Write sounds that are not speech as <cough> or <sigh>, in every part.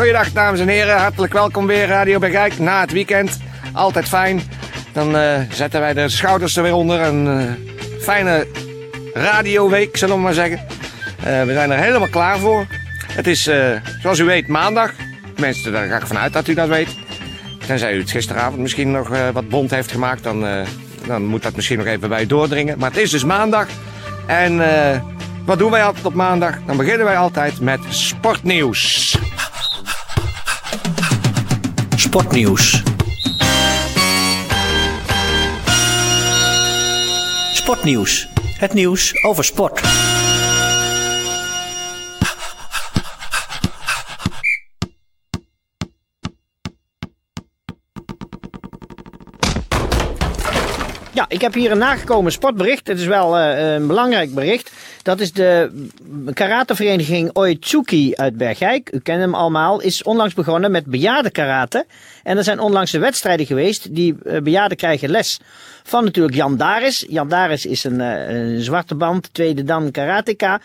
Goeiedag dames en heren, hartelijk welkom weer Radio Bergijk na het weekend. Altijd fijn. Dan eh, zetten wij de schouders er weer onder. Een eh, fijne radioweek, zullen we maar zeggen. Eh, we zijn er helemaal klaar voor. Het is, zoals u weet, maandag. Tenminste, daar ga ik vanuit dat u dat weet. Tenzij u het gisteravond misschien nog wat bond heeft gemaakt, dan, dan moet dat misschien nog even bij u doordringen. Maar het is dus maandag. En wat doen wij altijd op maandag? Dan beginnen wij altijd met sportnieuws. Sportnieuws. Sportnieuws. Het nieuws over sport. Ja, ik heb hier een nagekomen sportbericht. Het is wel uh, een belangrijk bericht. Dat is de karatevereniging Oitsuki uit Bergijk. U kent hem allemaal. Is onlangs begonnen met bejaarde karate. En er zijn onlangs de wedstrijden geweest. Die uh, bejaarden krijgen les van natuurlijk Jan Daris. Jan Daris is een, uh, een zwarte band, tweede dan karateka.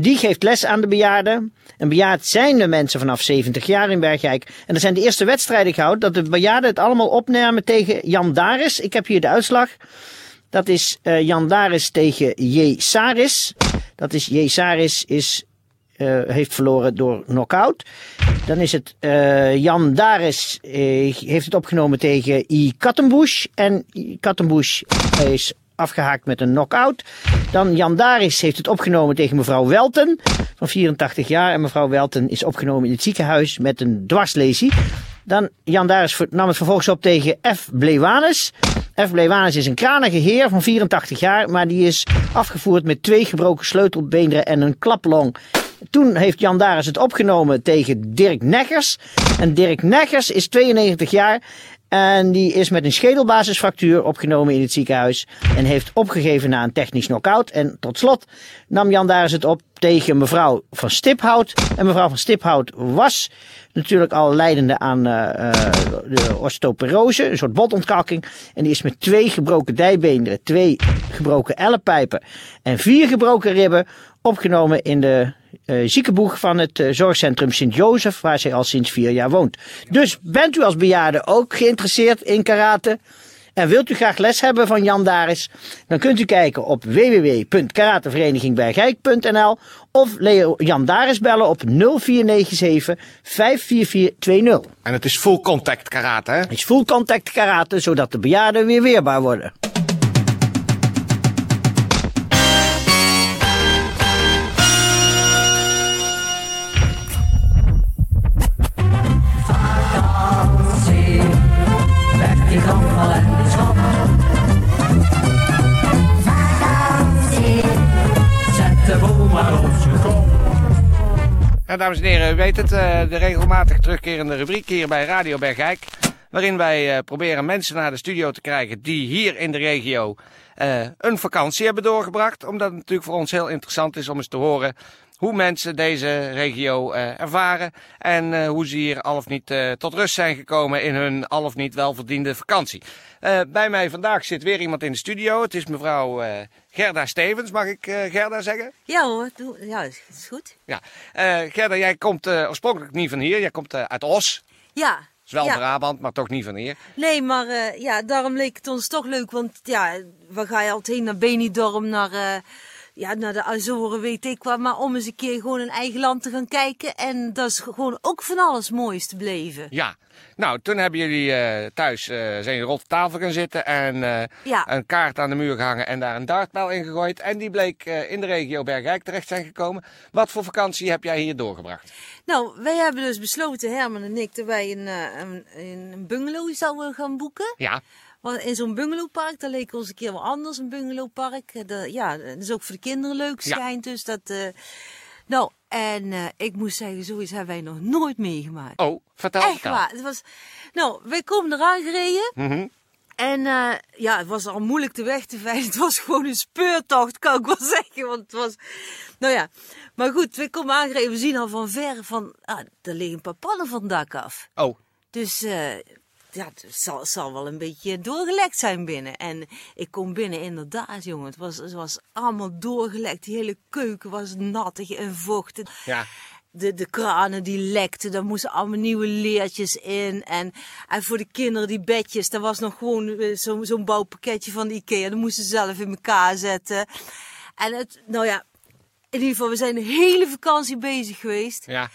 Die geeft les aan de bejaarden. En bejaard zijn de mensen vanaf 70 jaar in Bergijk. En er zijn de eerste wedstrijden gehouden dat de bejaarden het allemaal opnamen tegen Jan Daris. Ik heb hier de uitslag. Dat is uh, Jan Daris tegen J. Saris. Dat is J. Saris is, uh, heeft verloren door knockout. Dan is het uh, Jan Daris heeft het opgenomen tegen I. Kattenbush. En I. Is afgehaakt met een knockout. Dan Jan Daris heeft het opgenomen tegen mevrouw Welten van 84 jaar. En mevrouw Welten is opgenomen in het ziekenhuis met een dwarslesie. Dan Jan Daris nam het vervolgens op tegen F. Blewanus. F. Blewanus is een kranige heer van 84 jaar, maar die is afgevoerd met twee gebroken sleutelbeenderen en een klaplong. Toen heeft Jan Daris het opgenomen tegen Dirk Neggers. En Dirk Neggers is 92 jaar en die is met een schedelbasisfractuur opgenomen in het ziekenhuis. En heeft opgegeven na een technisch knockout. En tot slot nam Jan Daris het op tegen mevrouw van Stiphout. En mevrouw van Stiphout was natuurlijk al leidende aan uh, de osteoporose, een soort botontkalking. En die is met twee gebroken dijbeenderen, twee gebroken ellepijpen en vier gebroken ribben opgenomen in de uh, ziekenboeg van het uh, zorgcentrum Sint-Jozef, waar zij al sinds vier jaar woont. Dus bent u als bejaarde ook geïnteresseerd in karate? En wilt u graag les hebben van Jan Daris? Dan kunt u kijken op www.karateverenigingbergijk.nl of Jan Daris bellen op 0497 54420. En het is full contact karate, hè? Het is full contact karate, zodat de bejaarden weer weerbaar worden. Ja, dames en heren, u weet het, uh, de regelmatig terugkerende rubriek hier bij Radio Bergijk. Waarin wij uh, proberen mensen naar de studio te krijgen die hier in de regio uh, een vakantie hebben doorgebracht. Omdat het natuurlijk voor ons heel interessant is om eens te horen hoe mensen deze regio ervaren en hoe ze hier al of niet tot rust zijn gekomen in hun al of niet welverdiende vakantie. bij mij vandaag zit weer iemand in de studio. Het is mevrouw Gerda Stevens, mag ik Gerda zeggen? Ja hoor, doe, ja, is goed. Ja. Gerda, jij komt oorspronkelijk niet van hier, jij komt uit Os. Ja. is wel ja. Brabant, maar toch niet van hier. Nee, maar ja, daarom leek het ons toch leuk, want ja, waar ga je altijd heen naar Benidorm, naar ja, naar de Azoren, weet ik wat. Maar om eens een keer gewoon een eigen land te gaan kijken. En dat is gewoon ook van alles moois te beleven. Ja. Nou, toen hebben jullie uh, thuis, uh, zijn rond de tafel gaan zitten en uh, ja. een kaart aan de muur gehangen en daar een dartpijl in gegooid. En die bleek in de regio Bergijk terecht zijn gekomen. Wat voor vakantie heb jij hier doorgebracht? Nou, wij hebben dus besloten, Herman en ik, dat wij een, een, een bungalow zouden gaan boeken. Ja. Want in zo'n bungalowpark, dat leek ons een keer wel anders, een bungalowpark. De, ja, dat is ook voor de kinderen leuk schijnt. Ja. Dus dat, uh, nou, En eh, ik moet zeggen, zoiets hebben wij nog nooit meegemaakt. Oh, vertel. Echt waar. Het was, nou, wij komen eraan gereden. Mhm. En eh, ja, het was al moeilijk de weg te vinden. <laughs> Het was gewoon een speurtocht, kan ik wel <laughs> zeggen. Want het was, nou ja. Maar goed, we komen aangereden. We zien al van ver van, ah, er liggen een paar pannen van het dak af. Oh, Dus eh, ja, het zal, zal wel een beetje doorgelekt zijn binnen. En ik kom binnen, inderdaad, jongen. Het was, het was allemaal doorgelekt. Die hele keuken was nattig en vochtig. ja. De, de kranen die lekten, daar moesten allemaal nieuwe leertjes in. En, en voor de kinderen die bedjes, daar was nog gewoon eh, zo'n zo'n bouwpakketje van de Ikea. Dat moesten ze zelf in elkaar zetten. En het, nou ja, in ieder geval, we zijn de hele vakantie bezig geweest. Ja.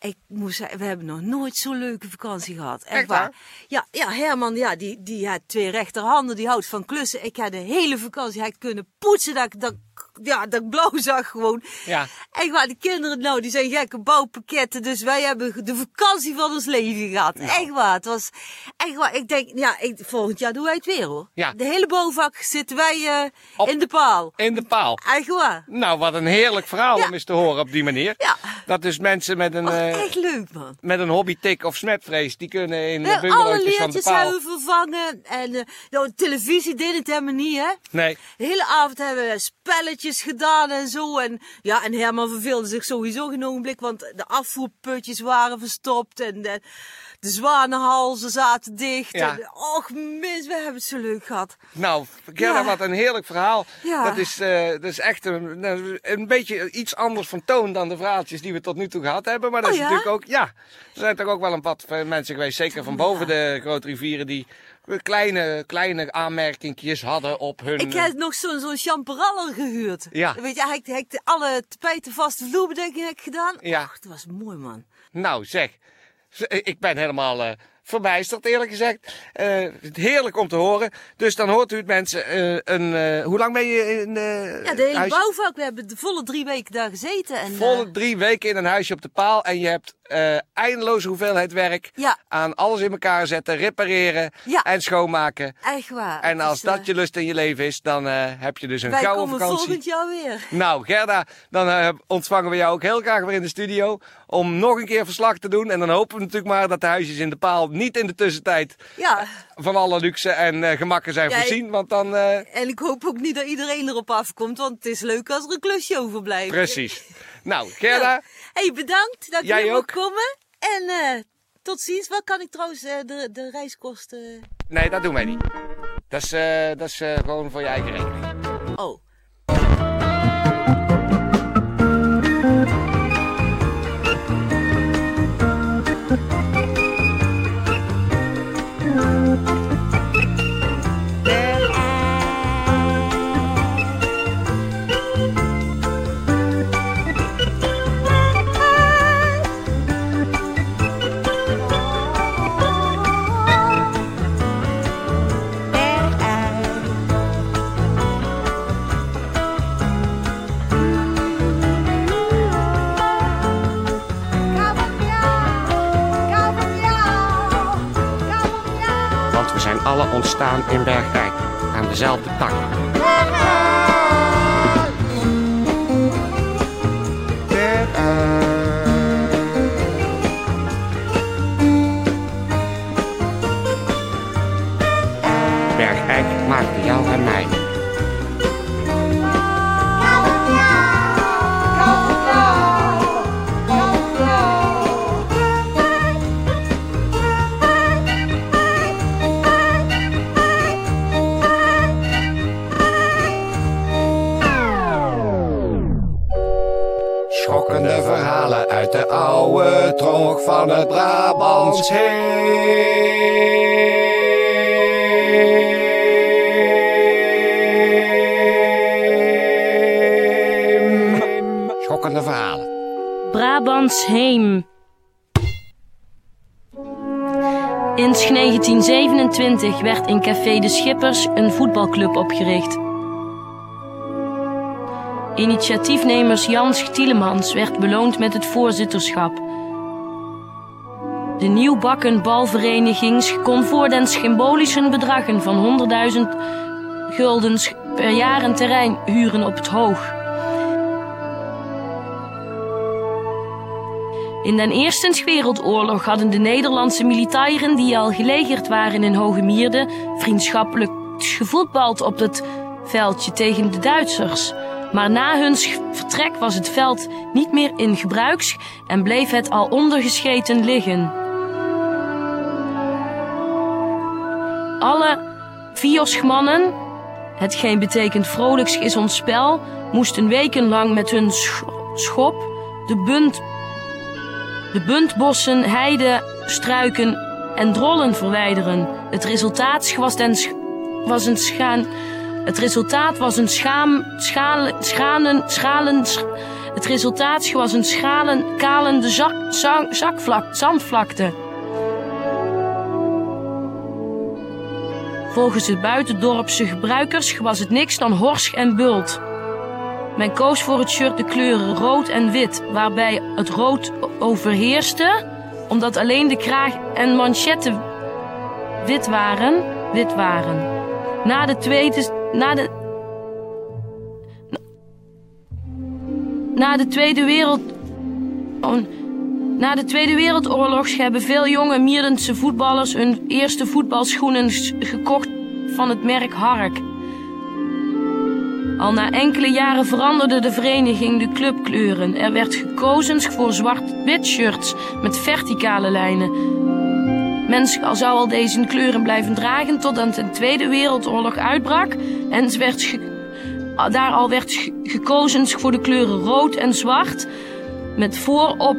Ik moet zeggen, we hebben nog nooit zo'n leuke vakantie gehad. Echt, Echt waar. Ja, ja, Herman, ja, die, die had twee rechterhanden, die houdt van klussen. Ik had de hele vakantie had kunnen poetsen dat dat, ja, dat ik blauw zag gewoon. Ja. Echt waar, de kinderen, nou, die zijn gekke bouwpakketten. Dus wij hebben de vakantie van ons leven gehad. Echt waar, het was echt waar. Ik denk, ja, ik, volgend jaar doen wij het weer hoor. Ja. De hele bouwvak zitten wij eh, Op- in de paal. In de paal. Echt waar. Nou, wat een heerlijk verhaal Ja. om eens te horen op die manier. Ja. Dat dus mensen met een, Oh, eh, echt leuk man. met een hobbytik of smetvrees, die kunnen in de alle bungalowtjes van de leertjes paal. hebben we vervangen. En eh, nou, televisie deed het helemaal niet, hè? Nee. De hele avond hebben we spelletjes gedaan en zo. En, ja, en Herman verveelde zich sowieso geen ogenblik, want de afvoerputjes waren verstopt. En de, de zwanenhalzen zaten dicht. Ja. En, och, mis, we hebben het zo leuk gehad. Nou, Gerda, Ja. wat een heerlijk verhaal. Ja. Dat, is, eh, dat is echt een, nou, een beetje iets anders van toon dan de verhaaltjes die we tot nu toe gehad hebben. Maar dat Oh, is natuurlijk ook, ja, er zijn toch ook wel een paar mensen geweest, zeker van boven de grote rivieren, die kleine, kleine aanmerkingjes hadden op hun... Ik heb nog zo'n zo'n champeraller gehuurd. Ja. Weet je, hij heeft alle tapijten vaste vloerbedekking heb ik gedaan. Ja. Och, dat was mooi, man. Nou, zeg. Ik ben helemaal eh, verbijsterd, eerlijk gezegd. Eh, heerlijk om te horen. Dus dan hoort u het, mensen. eh, een, eh, hoe lang ben je in Ja, de hele bouwvak. We hebben de volle drie weken daar gezeten. En, Volle drie weken in een huisje op de paal. En je hebt eindeloze hoeveelheid werk Ja. aan alles in elkaar zetten, repareren Ja. en schoonmaken. Echt waar. En als dat je lust in je leven is, dan heb je dus een Wij gouden komen vakantie. volgend jaar weer. Nou, Gerda, dan ontvangen we jou ook heel graag weer in de studio. Om nog een keer verslag te doen. En dan hopen we natuurlijk maar dat de huisjes in de paal niet in de tussentijd Ja, van alle luxe en eh, gemakken zijn Ja, voorzien. Want dan, eh, en ik hoop ook niet dat iedereen erop afkomt, want het is leuk als er een klusje overblijft. precies. <laughs> Nou, Gerda, hey, bedankt dat Jij je ook. komen. En eh, tot ziens. Wat kan ik trouwens de, de reiskosten... nee, dat doen wij niet. Dat is, dat is gewoon voor je eigen rekening. Oh. Ontstaan in Bergijk. Aan dezelfde tak. Bergijk maakte jou en mij. Oude tronk van het Brabants heem. Schokkende verhalen. Brabants Heem. In 1927 werd in Café de Schippers een voetbalclub opgericht. Initiatiefnemers Jans Tielemans werd beloond met het voorzitterschap. De nieuwbakken balvereniging kon voor den symbolische bedragen van 100.000 guldens per jaar een terrein huren op het Hoog. In de Eerste Wereldoorlog hadden de Nederlandse militairen die al gelegerd waren in Hogemeerde vriendschappelijk gevoetbald op het veldje tegen de Duitsers. Maar na hun vertrek was het veld niet meer in gebruik en bleef het al ondergescheten liggen. Alle vioschmannen, hetgeen betekent vrolijks is ons spel, moesten wekenlang met hun sch- schop de bunt, de buntbossen, heiden, struiken en drollen verwijderen. Het resultaat was, was een schaan. Het resultaat was een schaam, schalen, schalen, schalen, sch- het resultaat was een schalen, kalende zak, zak, zakvlak, zandvlakte. Volgens de buitendorpse gebruikers was het niks dan horsch en bult. Men koos voor het shirt de kleuren rood en wit, waarbij het rood overheerste, omdat alleen de kraag en manchetten wit waren, wit waren. Na de tweede, na de, na de Tweede Wereld, oh, na de Tweede Wereldoorlog hebben veel jonge Mierdense voetballers hun eerste voetbalschoenen gekocht van het merk Hark. Al na enkele jaren veranderde de vereniging de clubkleuren. Er werd gekozen voor zwart-wit shirts met verticale lijnen. Men zou al deze kleuren blijven dragen totdat de Tweede Wereldoorlog uitbrak en daar al werd ge- gekozen voor de kleuren rood en zwart met voorop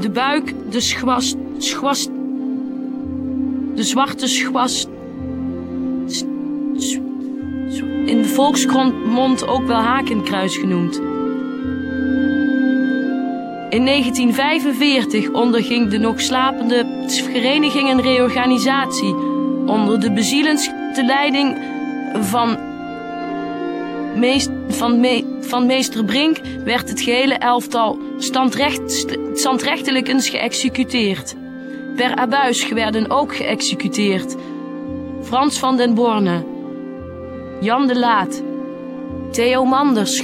de buik de schwas, de zwarte schwas in de volksmond ook wel hakenkruis genoemd. In 1945 onderging de nog slapende vereniging een reorganisatie. Onder de bezielendste leiding van, meest, van, van meester Brink werd het gehele elftal standrecht, standrechtelijk eens geëxecuteerd. Per abuis werden ook geëxecuteerd. Frans van den Borne, Jan de Laat, Theo Manders,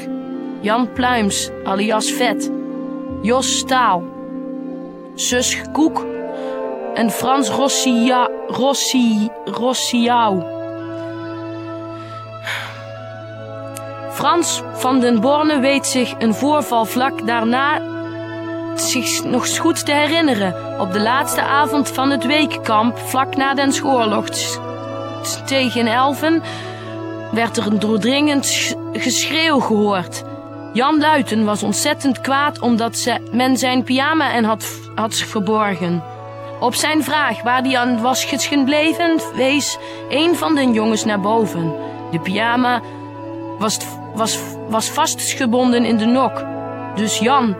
Jan Pluims alias Vet, Jos Staal, Sus Koek en Frans Rossia, Rossi, Rossiau. Frans van den Borne weet zich een voorval vlak daarna zich nog goed te herinneren. Op de laatste avond van het weekkamp, vlak na den oorlog t- tegen Elven, werd er een doordringend sch- geschreeuw gehoord. Jan Luiten was ontzettend kwaad omdat ze, men zijn pyjama en had, had verborgen. Op zijn vraag waar die aan was gebleven, wees een van de jongens naar boven. De pyjama was, was, was vastgebonden in de nok. Dus Jan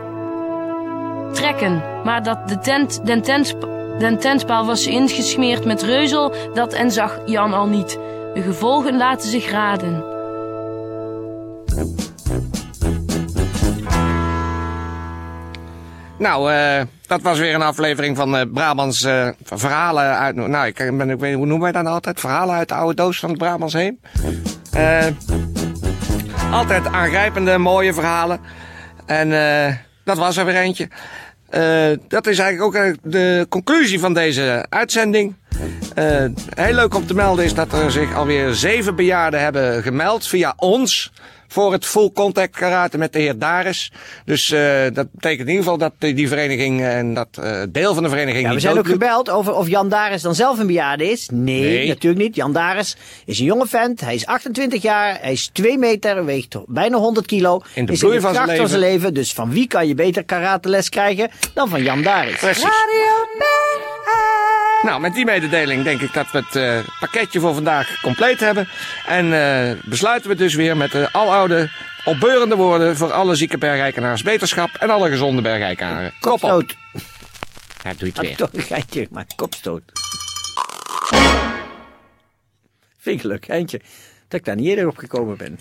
trekken, maar dat de tent, den, tent, den tentpaal was ingesmeerd met reuzel, dat en zag Jan al niet. De gevolgen laten zich raden. Nou, eh, dat was weer een aflevering van eh Brabants eh, verhalen uit... Nou, ik, ben, ik weet, hoe noemen wij dat nou altijd? Verhalen uit de oude doos van het Brabants heen. Altijd aangrijpende, mooie verhalen. En dat was er weer eentje. Dat is eigenlijk ook de conclusie van deze uitzending. Eh, heel leuk om te melden is dat er zich alweer zeven bejaarden hebben gemeld via ons voor het full contact karate met de heer Daris. Dus eh, dat betekent in ieder geval dat die, vereniging en dat eh, deel van de vereniging Ja, we zijn ook gebeld over of Jan Daris dan zelf een bejaarde is. Nee, Nee. natuurlijk niet. Jan Daris is een jonge vent. Hij is 28 jaar. Hij is 2 meter, weegt bijna 100 kilo. In de is bloei in de van zijn kracht van zijn leven. Dus van wie kan je beter karateles krijgen dan van Jan Daris? Precies. Nou, met die mededeling denk ik dat we het eh, pakketje voor vandaag compleet hebben. En eh, besluiten we dus weer met de aloude, opbeurende woorden voor alle zieke bergrijkenaars beterschap en alle gezonde bergrijkenaren. Kop op. Kopstoot. Ja, doe je het Had weer. ik toch een geintje, maar kopstoot. Vind ik leuk geintje. Dat ik daar niet eerder op gekomen ben.